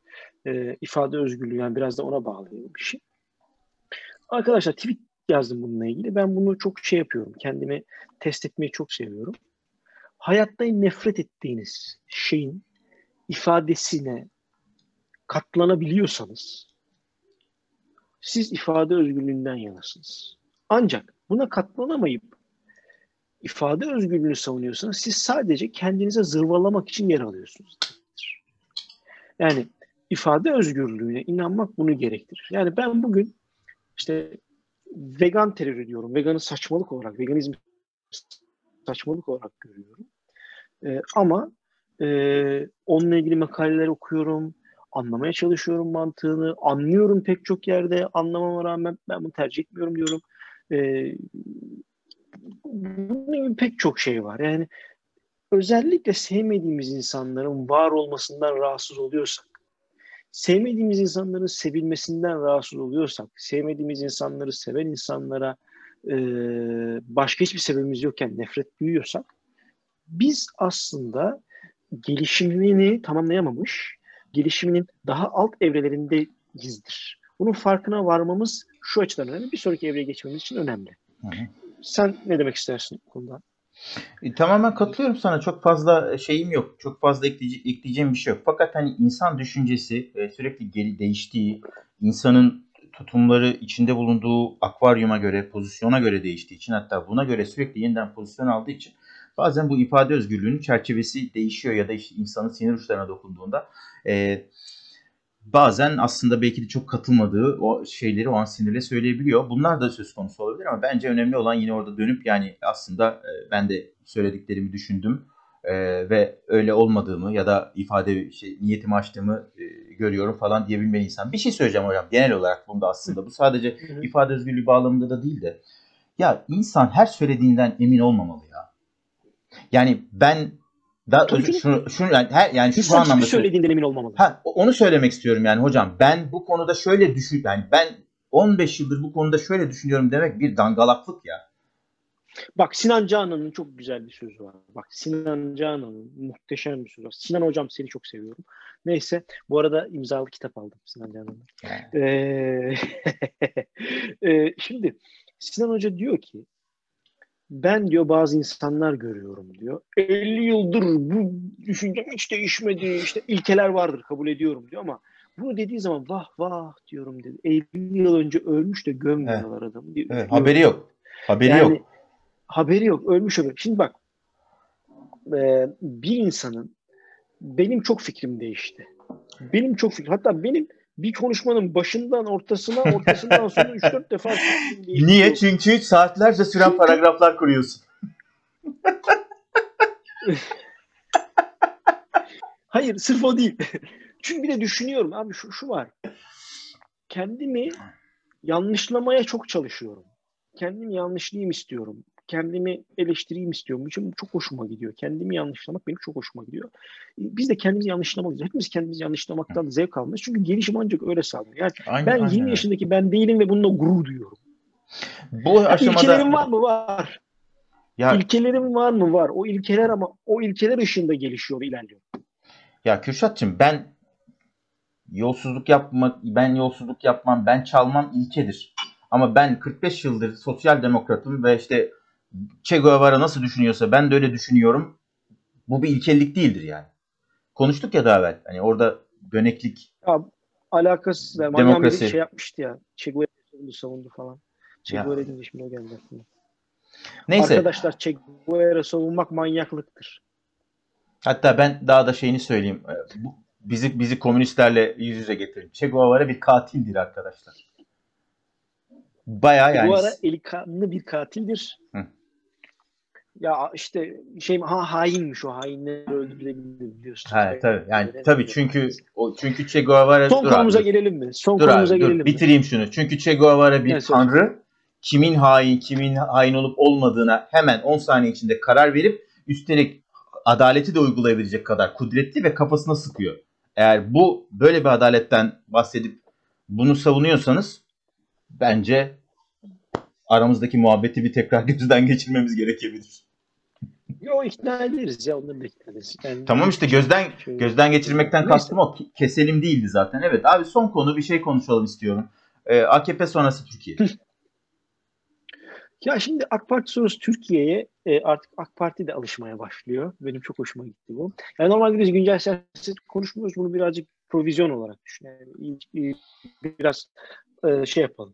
E, ifade özgürlüğü yani biraz da ona bağlayalım işi. Arkadaşlar tweet yazdım bununla ilgili. Ben bunu çok şey yapıyorum. Kendimi test etmeyi çok seviyorum. Hayatta nefret ettiğiniz şeyin ifadesine katlanabiliyorsanız siz ifade özgürlüğünden yanasınız. Ancak buna katlanamayıp ifade özgürlüğünü savunuyorsanız siz sadece kendinize zırvalamak için yer alıyorsunuz. Yani ifade özgürlüğüne inanmak bunu gerektirir. Yani ben bugün işte vegan terörü diyorum. Veganı saçmalık olarak, veganizmi saçmalık olarak görüyorum. Ee, ama e, onunla ilgili makaleler okuyorum, anlamaya çalışıyorum mantığını, anlıyorum pek çok yerde, anlamama rağmen ben bunu tercih etmiyorum diyorum. Ee, bunun gibi pek çok şey var. Yani özellikle sevmediğimiz insanların var olmasından rahatsız oluyorsak, sevmediğimiz insanların sevilmesinden rahatsız oluyorsak, sevmediğimiz insanları seven insanlara e, başka hiçbir sebebimiz yokken nefret duyuyorsak, biz aslında gelişimini tamamlayamamış, gelişiminin daha alt evrelerindeizdir. Bunun farkına varmamız şu açıdan önemli. Bir sonraki evreye geçmemiz için önemli. Hı hı. Sen ne demek istersin bu konuda? E, tamamen katılıyorum sana. Çok fazla şeyim yok. Çok fazla ekleyece- ekleyeceğim bir şey yok. Fakat hani insan düşüncesi e, sürekli geri değiştiği, insanın tutumları içinde bulunduğu akvaryuma göre, pozisyona göre değiştiği için hatta buna göre sürekli yeniden pozisyon aldığı için bazen bu ifade özgürlüğünün çerçevesi değişiyor ya da işte insanın sinir uçlarına dokunduğunda e, bazen aslında belki de çok katılmadığı o şeyleri o an sinirle söyleyebiliyor. Bunlar da söz konusu olabilir ama bence önemli olan yine orada dönüp yani aslında e, ben de söylediklerimi düşündüm e, ve öyle olmadığımı ya da ifade şey, niyetimi açtığımı e, görüyorum falan diyebilmeli insan. Bir şey söyleyeceğim hocam genel olarak bunda aslında. Bu sadece ifade özgürlüğü bağlamında da değil de ya insan her söylediğinden emin olmamalı ya. Yani ben da Tabii özür, şunu, şunu yani her yani şu anlamda söylediğinden emin olmamalı. Ha onu söylemek istiyorum yani hocam. Ben bu konuda şöyle düşün yani ben 15 yıldır bu konuda şöyle düşünüyorum demek bir dangalaklık ya. Bak Sinan Canan'ın çok güzel bir sözü var. Bak Sinan Canan'ın muhteşem bir sözü var. Sinan hocam seni çok seviyorum. Neyse bu arada imzalı kitap aldım Sinan Canan'dan. Ee, ee, şimdi Sinan Hoca diyor ki ben diyor bazı insanlar görüyorum diyor. 50 yıldır bu düşüncem hiç değişmedi. İşte ilkeler vardır kabul ediyorum diyor ama bunu dediği zaman vah vah diyorum dedi. 50 yıl önce ölmüş de gömmüyorlar adamı diyor. Evet, haberi yok. Haberi Yani yok. Haberi yok. Ölmüş ömür. Şimdi bak e, bir insanın benim çok fikrim değişti. Benim çok fikrim. Hatta benim bir konuşmanın başından ortasına, ortasından sonra 3-4 defa fikrim Niye? Çünkü saatlerce süren paragraflar kuruyorsun. Hayır sırf o değil. Çünkü bir de düşünüyorum abi şu, şu var. Kendimi yanlışlamaya çok çalışıyorum. Kendimi yanlışlayayım istiyorum. Kendimi eleştireyim istiyorum. İçin çok hoşuma gidiyor. Kendimi yanlışlamak benim çok hoşuma gidiyor. Biz de kendimizi yanlışlamalıyız. Hepimiz kendimizi yanlışlamaktan zevk almalıyız. Çünkü gelişim ancak öyle sağlanır. Yani Aynen, ben aynen 20 öyle. yaşındaki ben değilim ve bununla gurur duyuyorum. Bu aşamada İlkelerim var mı? Var. ya İlkelerim var mı? Var. O ilkeler ama o ilkeler ışığında gelişiyor, ilerliyor. Ya Kürşat'cığım ben yolsuzluk yapma, ben yolsuzluk yapmam, ben çalmam ilkedir. Ama ben 45 yıldır sosyal demokratım ve işte Che Guevara nasıl düşünüyorsa ben de öyle düşünüyorum. Bu bir ilkellik değildir yani. Konuştuk ya daha evvel. Hani orada döneklik. Ya, alakasız. Yani Demokrasi. Şey yapmıştı ya. Che Guevara'yı savundu falan. Che. Guevara deyince şimdi o geldi aklıma. Neyse. Arkadaşlar Che Guevara savunmak manyaklıktır. Hatta ben daha da şeyini söyleyeyim. Ee, bizi bizi komünistlerle yüz yüze getirin. Che Guevara bir katildir arkadaşlar. Baya Che yani. Guevara eli kanlı bir katildir. Hı. Ya işte şey ha hainmiş o hainleri öldürülebilir biliyorsun. Ha, tabii. Yani tabii çünkü o çünkü Che Guevara Son dur konumuza abi, gelelim mi? Son dur konumuza abi, dur, gelelim mi? bitireyim şunu. Çünkü Che Guevara bir Evet, tanrı. Kimin hain, kimin hain olup olmadığına hemen 10 saniye içinde karar verip üstelik adaleti de uygulayabilecek kadar kudretli ve kafasına sıkıyor. Eğer bu böyle bir adaletten bahsedip bunu savunuyorsanız bence aramızdaki muhabbeti bir tekrar gözden geçirmemiz gerekebilir. Yo ikna ederiz ya onları da ikna ederiz. Yani Tamam işte gözden Şöyle- gözden geçirmekten kastım o. Keselim değildi zaten. Evet abi son konu bir şey konuşalım istiyorum. Ee, AKP sonrası Türkiye. Ya şimdi AK Parti sonrası Türkiye'ye e, artık AK Parti de alışmaya başlıyor. Benim çok hoşuma gitti bu. Yani normalde biz güncel siyaset konuşmuyoruz. Bunu birazcık provizyon olarak düşün. Yani il- il- biraz e, şey yapalım.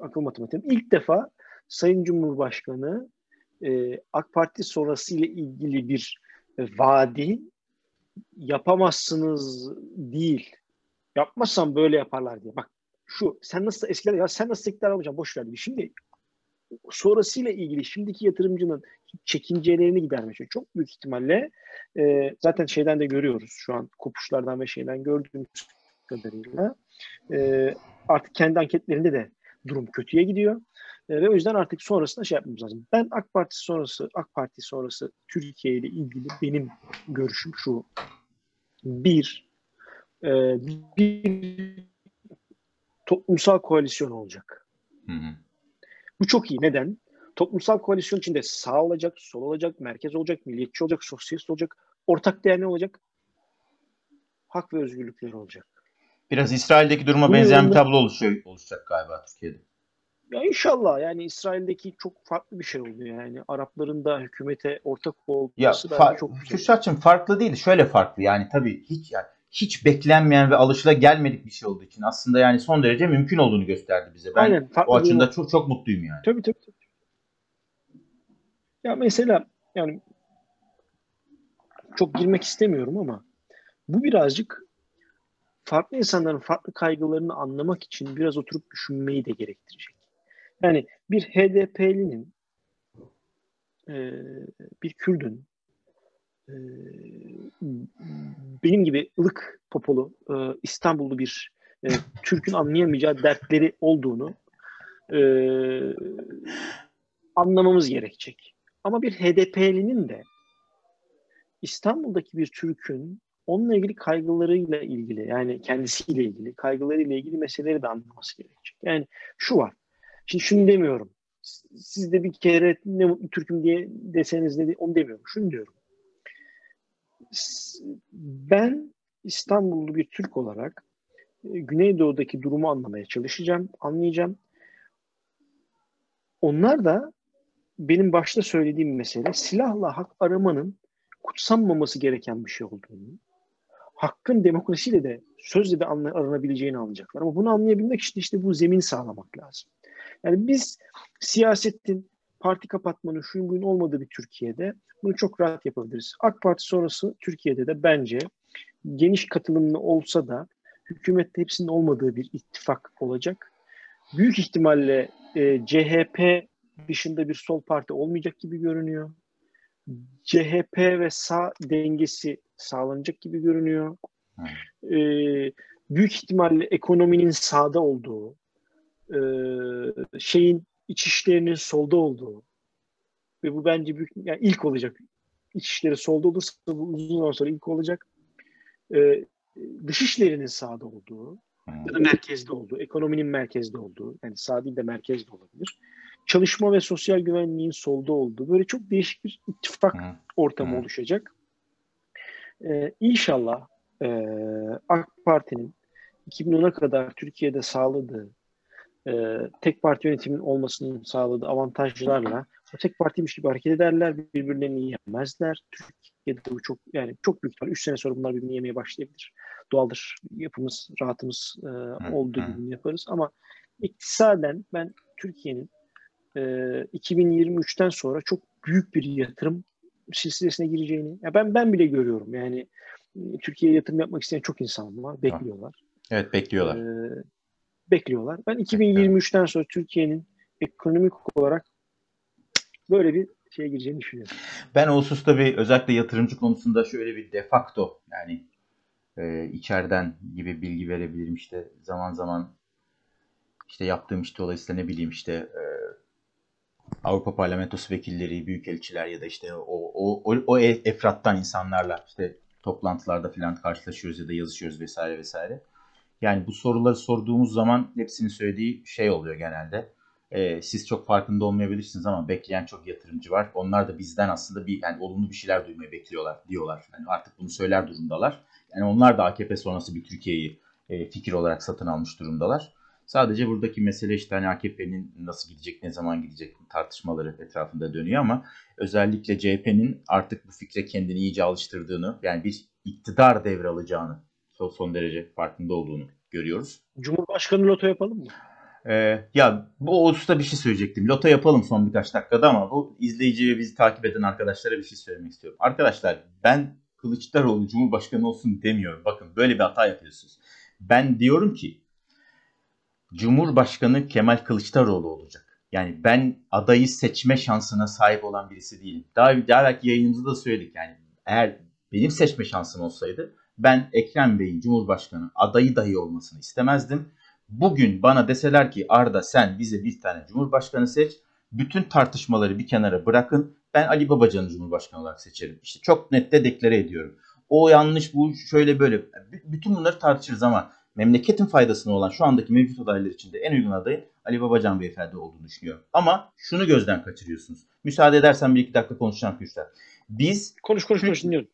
Akıl matematiği. İlk defa Sayın Cumhurbaşkanı e, AK Parti sonrası ile ilgili bir e, vaadi yapamazsınız değil. Yapmazsan böyle yaparlar diye. Bak şu sen nasıl eskiden ya sen nasıl iktidar olacaksın boş ver. diyor. Şimdi sonrasıyla ilgili şimdiki yatırımcının çekincelerini gidermek çok büyük ihtimalle e, zaten şeyden de görüyoruz şu an kopuşlardan ve şeyden gördüğümüz kadarıyla e, artık kendi anketlerinde de durum kötüye gidiyor. E, ve o yüzden artık sonrasında şey yapmamız lazım. Ben AK Parti sonrası AK Parti sonrası Türkiye ile ilgili benim görüşüm şu. Bir, e, bir toplumsal koalisyon olacak. Hı hı. Bu çok iyi. Neden? Toplumsal koalisyon içinde sağ olacak, sol olacak, merkez olacak, milliyetçi olacak, sosyalist olacak. Ortak değer ne olacak? Hak ve özgürlükler olacak. Biraz İsrail'deki duruma Bu benzeyen bir tablo oluşuyor, oluşacak galiba Türkiye'de. Ya inşallah yani İsrail'deki çok farklı bir şey oldu yani. Arapların da hükümete ortak Ya olması fa- bence çok güzel. Kürşat'cığım farklı değil. Şöyle farklı yani tabii hiç yani hiç beklenmeyen ve alışıla gelmedik bir şey olduğu için aslında yani son derece mümkün olduğunu gösterdi bize. Ben Aynen. O bir- çok çok mutluyum yani. Tabii tabii. tabii. Ya mesela yani çok girmek istemiyorum ama bu birazcık farklı insanların farklı kaygılarını anlamak için biraz oturup düşünmeyi de gerektirecek. Yani bir HDP'linin e, bir Kürdün e, benim gibi ılık popolu e, İstanbullu bir Türk'ün anlayamayacağı dertleri olduğunu anlamamız gerekecek. Ama bir HDP'linin de İstanbul'daki bir Türk'ün onunla ilgili kaygılarıyla ilgili yani kendisiyle ilgili kaygılarıyla ilgili meseleleri de anlaması gerekecek. Yani şu var. Şimdi şunu demiyorum. Siz de bir kere ne mutlu Türk'üm diye deseniz ne onu demiyorum. Şunu diyorum. Ben İstanbullu bir Türk olarak e, Güneydoğu'daki durumu anlamaya çalışacağım, anlayacağım. Onlar da benim başta söylediğim mesele silahla hak aramanın kutsanmaması gereken bir şey olduğunu, hakkın demokrasiyle de sözle de aranabileceğini anlayacaklar. Ama bunu anlayabilmek için işte bu zemin sağlamak lazım. Yani biz siyasetin parti kapatmanın şuyun buyun olmadığı bir Türkiye'de bunu çok rahat yapabiliriz. AK Parti sonrası Türkiye'de de bence geniş katılımlı olsa da hükümette hepsinin olmadığı bir ittifak olacak. Büyük ihtimalle e, CHP dışında bir sol parti olmayacak gibi görünüyor. CHP ve sağ dengesi sağlanacak gibi görünüyor. Hmm. E, büyük ihtimalle ekonominin sağda olduğu, e, şeyin iç işlerinin solda olduğu ve bu bence büyük yani ilk olacak. İç işleri solda olursa bu uzun zaman sonra ilk olacak. E, dış işlerinin sağda olduğu ya da merkezde olduğu, ekonominin merkezde olduğu, yani sağ değil de merkezde olabilir. Çalışma ve sosyal güvenliğin solda olduğu, böyle çok değişik bir ittifak Hı. ortamı Hı. oluşacak. Ee, inşallah e, AK Parti'nin 2010'a kadar Türkiye'de sağladığı e, tek parti yönetimin olmasının sağladığı avantajlarla tek partiymiş gibi hareket ederler, birbirlerini yemezler. Türkiye'de bu çok yani çok büyük ihtimal 3 sene sonra bunlar birbirini yemeye başlayabilir. Doğaldır. Yapımız, rahatımız e, olduğu gibi yaparız ama iktisaden ben Türkiye'nin e, 2023'ten sonra çok büyük bir yatırım silsilesine gireceğini ya ben ben bile görüyorum. Yani e, Türkiye'ye yatırım yapmak isteyen çok insan var, bekliyorlar. Evet bekliyorlar. Ee, bekliyorlar. Ben 2023'ten sonra Türkiye'nin ekonomik olarak böyle bir şeye gireceğini düşünüyorum. Ben o hususta bir özellikle yatırımcı konusunda şöyle bir defakto yani e, içeriden gibi bilgi verebilirim işte zaman zaman işte yaptığım işte dolayısıyla ne bileyim işte e, Avrupa Parlamentosu vekilleri, büyükelçiler ya da işte o o o, o efrattan insanlarla işte toplantılarda falan karşılaşıyoruz ya da yazışıyoruz vesaire vesaire. Yani bu soruları sorduğumuz zaman hepsinin söylediği şey oluyor genelde. Ee, siz çok farkında olmayabilirsiniz ama bekleyen çok yatırımcı var. Onlar da bizden aslında bir yani olumlu bir şeyler duymayı bekliyorlar diyorlar. Yani artık bunu söyler durumdalar. Yani onlar da AKP sonrası bir Türkiye'yi e, fikir olarak satın almış durumdalar. Sadece buradaki mesele işte hani AKP'nin nasıl gidecek, ne zaman gidecek tartışmaları etrafında dönüyor ama özellikle CHP'nin artık bu fikre kendini iyice alıştırdığını, yani bir iktidar devralacağını son, son derece farkında olduğunu görüyoruz. Cumhurbaşkanı loto yapalım mı? Ee, ya bu hususta bir şey söyleyecektim. Loto yapalım son birkaç dakikada ama bu izleyici ve bizi takip eden arkadaşlara bir şey söylemek istiyorum. Arkadaşlar ben Kılıçdaroğlu Cumhurbaşkanı olsun demiyorum. Bakın böyle bir hata yapıyorsunuz. Ben diyorum ki Cumhurbaşkanı Kemal Kılıçdaroğlu olacak. Yani ben adayı seçme şansına sahip olan birisi değilim. Daha, daha belki yayınımızda da söyledik yani eğer benim seçme şansım olsaydı ben Ekrem Bey'in Cumhurbaşkanı adayı dahi olmasını istemezdim. Bugün bana deseler ki Arda sen bize bir tane Cumhurbaşkanı seç. Bütün tartışmaları bir kenara bırakın. Ben Ali Babacan'ı Cumhurbaşkanı olarak seçerim. İşte çok net de deklare ediyorum. O yanlış bu şöyle böyle. B- Bütün bunları tartışırız ama memleketin faydasına olan şu andaki mevcut adaylar içinde en uygun adayın Ali Babacan Beyefendi olduğunu düşünüyorum. Ama şunu gözden kaçırıyorsunuz. Müsaade edersen bir iki dakika konuşacağım Kürşat. Biz Konuş konuş konuş dinliyorum.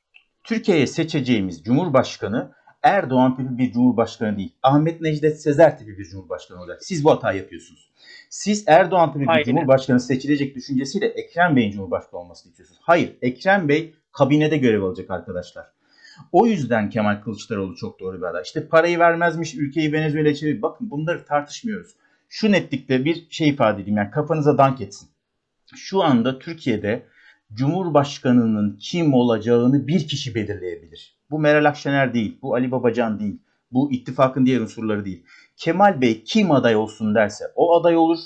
Türkiye'ye seçeceğimiz Cumhurbaşkanı Erdoğan tipi bir Cumhurbaşkanı değil. Ahmet Necdet Sezer tipi bir Cumhurbaşkanı olacak. Siz bu hatayı yapıyorsunuz. Siz Erdoğan tipi bir. Cumhurbaşkanı seçilecek düşüncesiyle Ekrem Bey'in Cumhurbaşkanı olmasını istiyorsunuz. Hayır, Ekrem Bey kabinede görev alacak arkadaşlar. O yüzden Kemal Kılıçdaroğlu çok doğru bir aday. İşte parayı vermezmiş, ülkeyi Venezuela'ya çevir. Bakın bunları tartışmıyoruz. Şu netlikle bir şey ifade edeyim yani kafanıza dank etsin. Şu anda Türkiye'de Cumhurbaşkanının kim olacağını bir kişi belirleyebilir. Bu Meral Akşener değil, bu Ali Babacan değil, bu ittifakın diğer unsurları değil. Kemal Bey kim aday olsun derse o aday olur,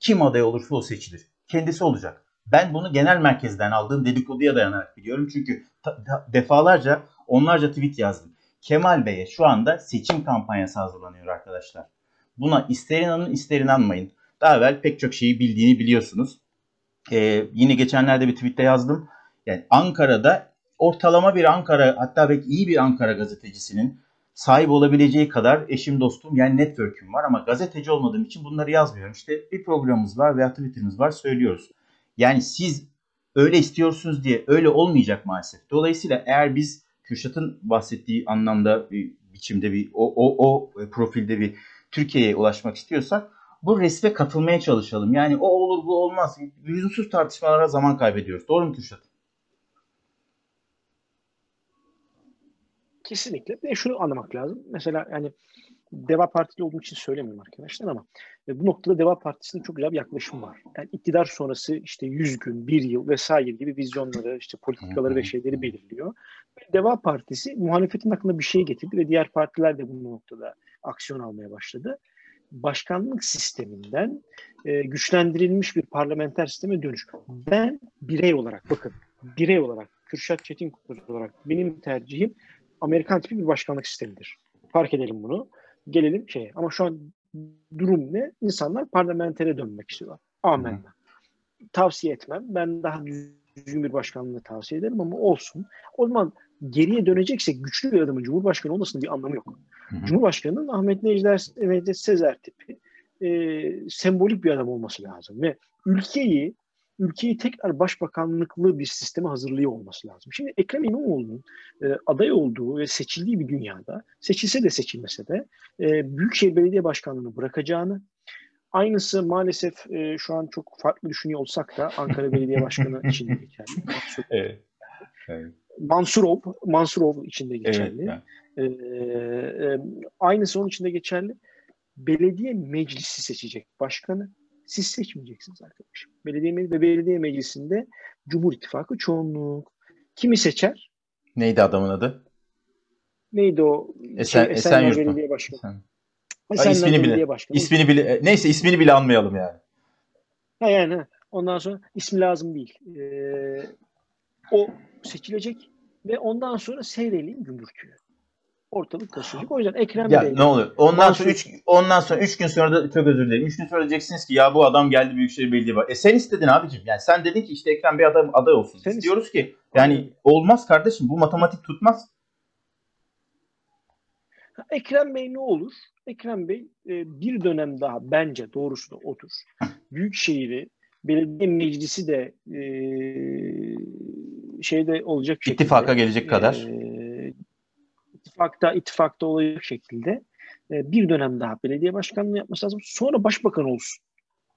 kim aday olursa o seçilir. Kendisi olacak. Ben bunu genel merkezden aldığım dedikoduya dayanarak biliyorum. Çünkü defalarca onlarca tweet yazdım. Kemal Bey'e şu anda seçim kampanyası hazırlanıyor arkadaşlar. Buna ister inanın ister inanmayın. Daha evvel pek çok şeyi bildiğini biliyorsunuz. Ee, yine geçenlerde bir tweette yazdım. Yani Ankara'da ortalama bir Ankara hatta belki iyi bir Ankara gazetecisinin sahip olabileceği kadar eşim dostum yani network'üm var ama gazeteci olmadığım için bunları yazmıyorum. İşte bir programımız var veya Twitter'ımız var söylüyoruz. Yani siz öyle istiyorsunuz diye öyle olmayacak maalesef. Dolayısıyla eğer biz Kürşat'ın bahsettiği anlamda bir biçimde bir o, o, o profilde bir Türkiye'ye ulaşmak istiyorsak bu resme katılmaya çalışalım. Yani o olur bu olmaz. Lüzumsuz tartışmalara zaman kaybediyoruz. Doğru mu Kürşat? Kesinlikle. Bir de şunu anlamak lazım. Mesela yani Deva Partili olduğum için söylemiyorum arkadaşlar ama e, bu noktada Deva Partisi'nin çok güzel bir yaklaşım var. Yani iktidar sonrası işte 100 gün, 1 yıl vesaire gibi vizyonları, işte politikaları ve şeyleri belirliyor. Ve Deva Partisi muhalefetin aklına bir şey getirdi ve diğer partiler de bu noktada aksiyon almaya başladı. Başkanlık sisteminden e, güçlendirilmiş bir parlamenter sisteme dönüş. Ben birey olarak, bakın birey olarak, Kürşat Çetin olarak benim tercihim Amerikan tipi bir başkanlık sistemidir. Fark edelim bunu. Gelelim şeye. Ama şu an durum ne? İnsanlar parlamentere dönmek istiyorlar. Amenna. Tavsiye etmem. Ben daha düzgün bir başkanlığı tavsiye ederim ama olsun. O zaman geriye döneceksek güçlü bir adamın Cumhurbaşkanı olmasının bir anlamı yok. Cumhurbaşkanının Ahmet Necder, Necdet Sezer tipi e, sembolik bir adam olması lazım ve ülkeyi ülkeyi tekrar başbakanlıklı bir sisteme hazırlıyor olması lazım. Şimdi Ekrem İmamoğlu'nun e, aday olduğu ve seçildiği bir dünyada, seçilse de seçilmese de e, Büyükşehir Belediye Başkanlığı'nı bırakacağını, aynısı maalesef e, şu an çok farklı düşünüyor olsak da Ankara Belediye Başkanı için de geçerli. Mansur, Evet. Evet. Mansurov, Mansurov için de Evet. geçerli. yani. Ee, e, aynısı onun için de geçerli. Belediye meclisi seçecek başkanı. Siz seçmeyeceksiniz arkadaşım. Belediye ve belediye meclisinde Cumhur İttifakı çoğunluk. Kimi seçer? Neydi adamın adı? Neydi o? Esen- Esenler Esenyurt mu? Belediye Başkanı. Sen- Esenler ismini bile- Başkanı. İsmini bile neyse ismini bile anmayalım yani. Ha yani ha. ondan sonra ismi lazım değil. Ee, o seçilecek ve ondan sonra seyredelim gümbürtüyü. Ortalık taşıyacak. O yüzden Ekrem Ya Bey ne olur. Ondan sonra 3 ondan sonra 3 gün sonra da çok özür dilerim. 3 gün sonra diyeceksiniz ki ya bu adam geldi Büyükşehir Belediye Başkanı. E sen istedin abicim. Yani sen dedin ki işte Ekrem Bey adam aday olsun. Sen İstiyoruz ki yani olmaz kardeşim bu matematik tutmaz. Ekrem Bey ne olur? Ekrem Bey e, bir dönem daha bence doğrusu da odur. Büyükşehir'i belediye meclisi de e, şeyde olacak şekilde. İttifaka gelecek kadar. e, ittifakta, ittifakta olacak şekilde e, bir dönem daha belediye başkanlığı yapması lazım. Sonra başbakan olsun.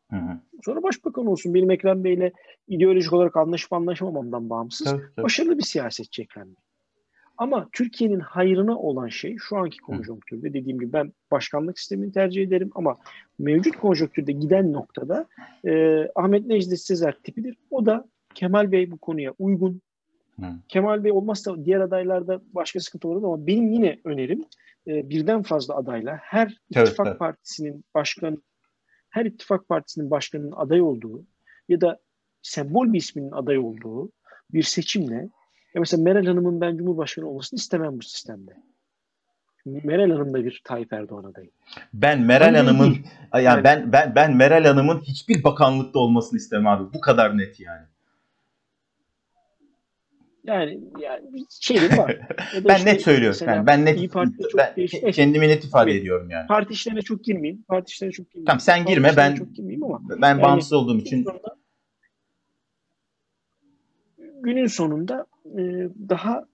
Hı hı. Sonra başbakan olsun. Benim Ekrem Bey'le ideolojik olarak anlaşıp anlaşamamamdan bağımsız. Tabii, tabii. Başarılı bir siyasetçi Ekrem Bey. Ama Türkiye'nin hayrına olan şey şu anki konjonktürde dediğim gibi ben başkanlık sistemini tercih ederim ama mevcut konjonktürde giden noktada e, Ahmet Necdet Sezer tipidir. O da Kemal Bey bu konuya uygun. Hı. Kemal Bey olmazsa diğer adaylarda başka sıkıntı olur ama benim yine önerim e, birden fazla adayla her ittifak tabii. partisinin başkanı her ittifak partisinin başkanının aday olduğu ya da sembol bir isminin aday olduğu bir seçimle ya mesela Meral Hanım'ın ben Cumhurbaşkanı olmasını istemem bu sistemde. Meral Hanım da bir Tayyip Erdoğan adayı. Ben Meral Hanım'ın yani, Yani- ben ben ben Meral Hanım'ın hiçbir bakanlıkta olmasını istemem abi. Bu kadar net yani. Yani, yani şeyleri var. Ben işte net söylüyorum. Yani ben net İYİ Parti'de çok ben kendimi net ifade Evet. ediyorum yani. Parti işlerine çok girmeyeyim. Parti işlerine çok girmeyeyim. Tamam, sen Parti girme, ben- çok girmeyeyim ama Ben bağımsız olduğum için günün sonunda e, daha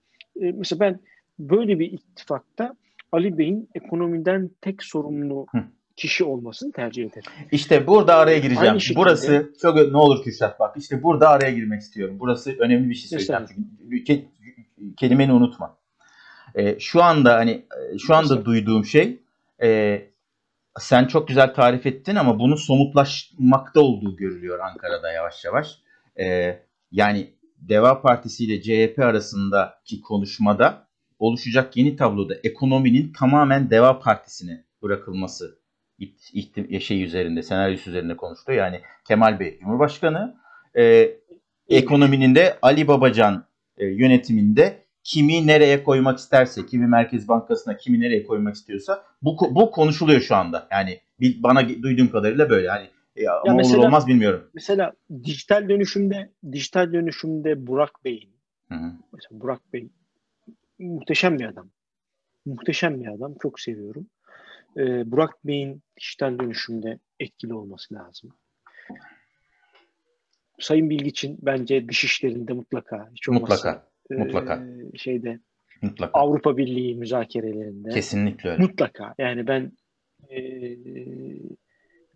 e, mesela ben böyle bir ittifakta Ali Bey'in ekonomiden tek sorumlu Hı. Kişi olmasını tercih ederim. İşte burada araya gireceğim. Aynı şekilde- Burası çok ne olur Kürşat bak. İşte burada araya girmek istiyorum. Burası önemli bir şey söyleyeceğim. Çünkü ke- kelimeni unutma. Ee, şu anda hani e, şu anda Mesela- duyduğum şey e, sen çok güzel tarif ettin ama bunun somutlaşmakta olduğu görülüyor Ankara'da yavaş yavaş. Ee, yani Deva Partisi ile CHP arasındaki konuşmada oluşacak yeni tabloda ekonominin tamamen Deva Partisi'ne bırakılması ihtim- şey üzerinde, senaryosu üzerinde konuştu. Yani Kemal Bey Cumhurbaşkanı, e, ekonominin de Ali Babacan e, yönetiminde kimi nereye koymak isterse, kimi Merkez Bankası'na, kimi nereye koymak istiyorsa bu bu konuşuluyor şu anda. Yani bana duyduğum kadarıyla böyle. Yani e, ama mesela- olur olmaz bilmiyorum. Mesela dijital dönüşümde dijital dönüşümde Burak Bey'in mesela Burak Bey muhteşem bir adam. Muhteşem bir adam. Çok seviyorum. Ee, Burak Bey'in dijital dönüşümde etkili olması lazım. Sayın Bilgiç'in bence dış işlerinde mutlaka hiç olmazsa Mutlaka, e, mutlaka. şeyde mutlaka. Avrupa Birliği müzakerelerinde Kesinlikle öyle. mutlaka yani ben e,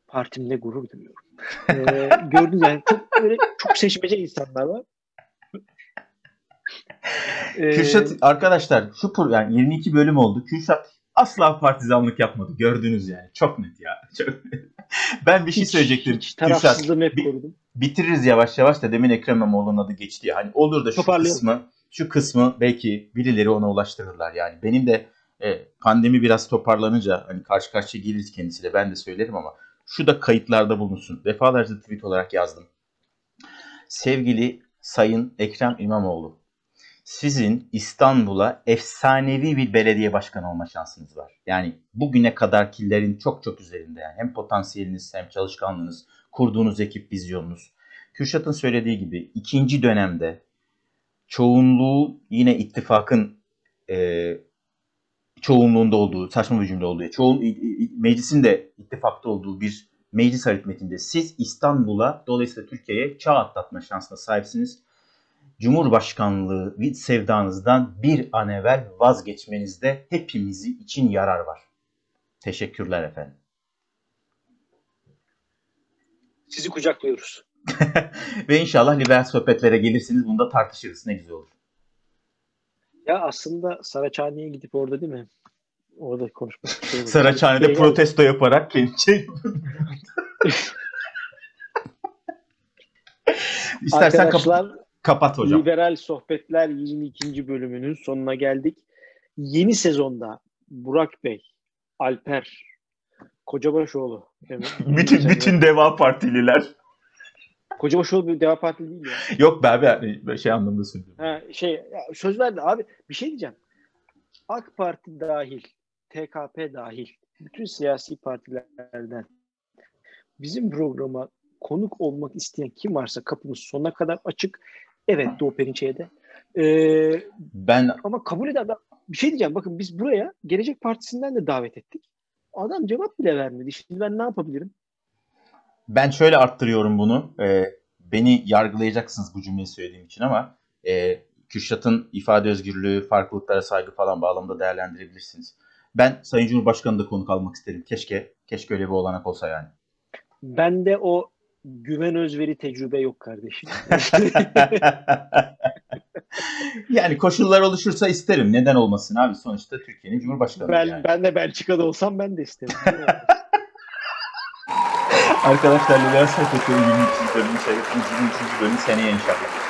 partimle gurur duyuyorum. E, gördünüz yani çok böyle çok seçmece insanlar var. E, Kürşat arkadaşlar şu yani 22 bölüm oldu. Kürşat asla partizanlık yapmadı. Gördünüz yani. Çok net ya. Çok net. ben bir şey Hiç- söyleyecektim. Hiç tarafsızlığımı hep korudum. bitiririz yavaş yavaş da demin Ekrem İmamoğlu'nun adı geçti ya. Hani olur da şu kısmı şu kısmı belki birileri ona ulaştırırlar. Yani benim de e, pandemi biraz toparlanınca hani karşı karşıya geliriz kendisiyle ben de söylerim ama şu da kayıtlarda bulunsun. Defalarca tweet olarak yazdım. Sevgili Sayın Ekrem İmamoğlu, sizin İstanbul'a efsanevi bir belediye başkanı olma şansınız var. Yani bugüne kadarkilerin çok çok üzerinde yani hem potansiyeliniz hem çalışkanlığınız, kurduğunuz ekip vizyonunuz. Kürşat'ın söylediği gibi ikinci dönemde çoğunluğu yine ittifakın e, çoğunluğunda olduğu, saçma bir cümle olduğu, çoğun, meclisin de ittifakta olduğu bir meclis aritmetinde siz İstanbul'a dolayısıyla Türkiye'ye çağ atlatma şansına sahipsiniz. Cumhurbaşkanlığı sevdanızdan bir an evvel vazgeçmenizde hepimizi için yarar var. Teşekkürler efendim. Sizi kucaklıyoruz. Ve inşallah liberal sohbetlere gelirsiniz. Bunu da tartışırız. Ne güzel olur. Ya aslında Saraçhane'ye gidip orada değil mi? Orada konuşmak istiyorum. Saraçhane'de protesto yaparak kendi şey... İstersen kap- Arkadaşlar kapat hocam. Liberal Sohbetler 22. bölümünün sonuna geldik. Yeni sezonda Burak Bey, Alper, Kocabaşoğlu. bütün bütün Deva Partililer. Kocabaşoğlu bir Deva Partili değil ya. Yok be abi ben şey anlamda söylüyorum. Ha, şey söz verdi abi bir şey diyeceğim. AK Parti dahil, TKP dahil bütün siyasi partilerden bizim programa konuk olmak isteyen kim varsa kapımız sonuna kadar açık. Evet Doğu Perinçek'e de. Ee, Ben ama kabul eden bir şey diyeceğim. Bakın biz buraya Gelecek Partisi'nden de davet ettik. Adam cevap bile vermedi. Şimdi ben ne yapabilirim? ben şöyle arttırıyorum bunu. Ee, beni yargılayacaksınız bu cümleyi söylediğim için ama e, Kürşat'ın ifade özgürlüğü, farklılıklara saygı falan bağlamında değerlendirebilirsiniz. Ben Sayın Cumhurbaşkanı da konuk almak isterim. Keşke keşke öyle bir olanak olsa yani. Bende o güven özveri tecrübe yok kardeşim. yani koşullar oluşursa isterim. Neden olmasın abi? Sonuçta Türkiye'nin Cumhurbaşkanı ben, yani. ben de Belçika'da olsam ben de isterim. Arkadaşlar Liberal Sohbetleri 23. bölümü seyrettiniz. 23. bölüm seneye inşallah.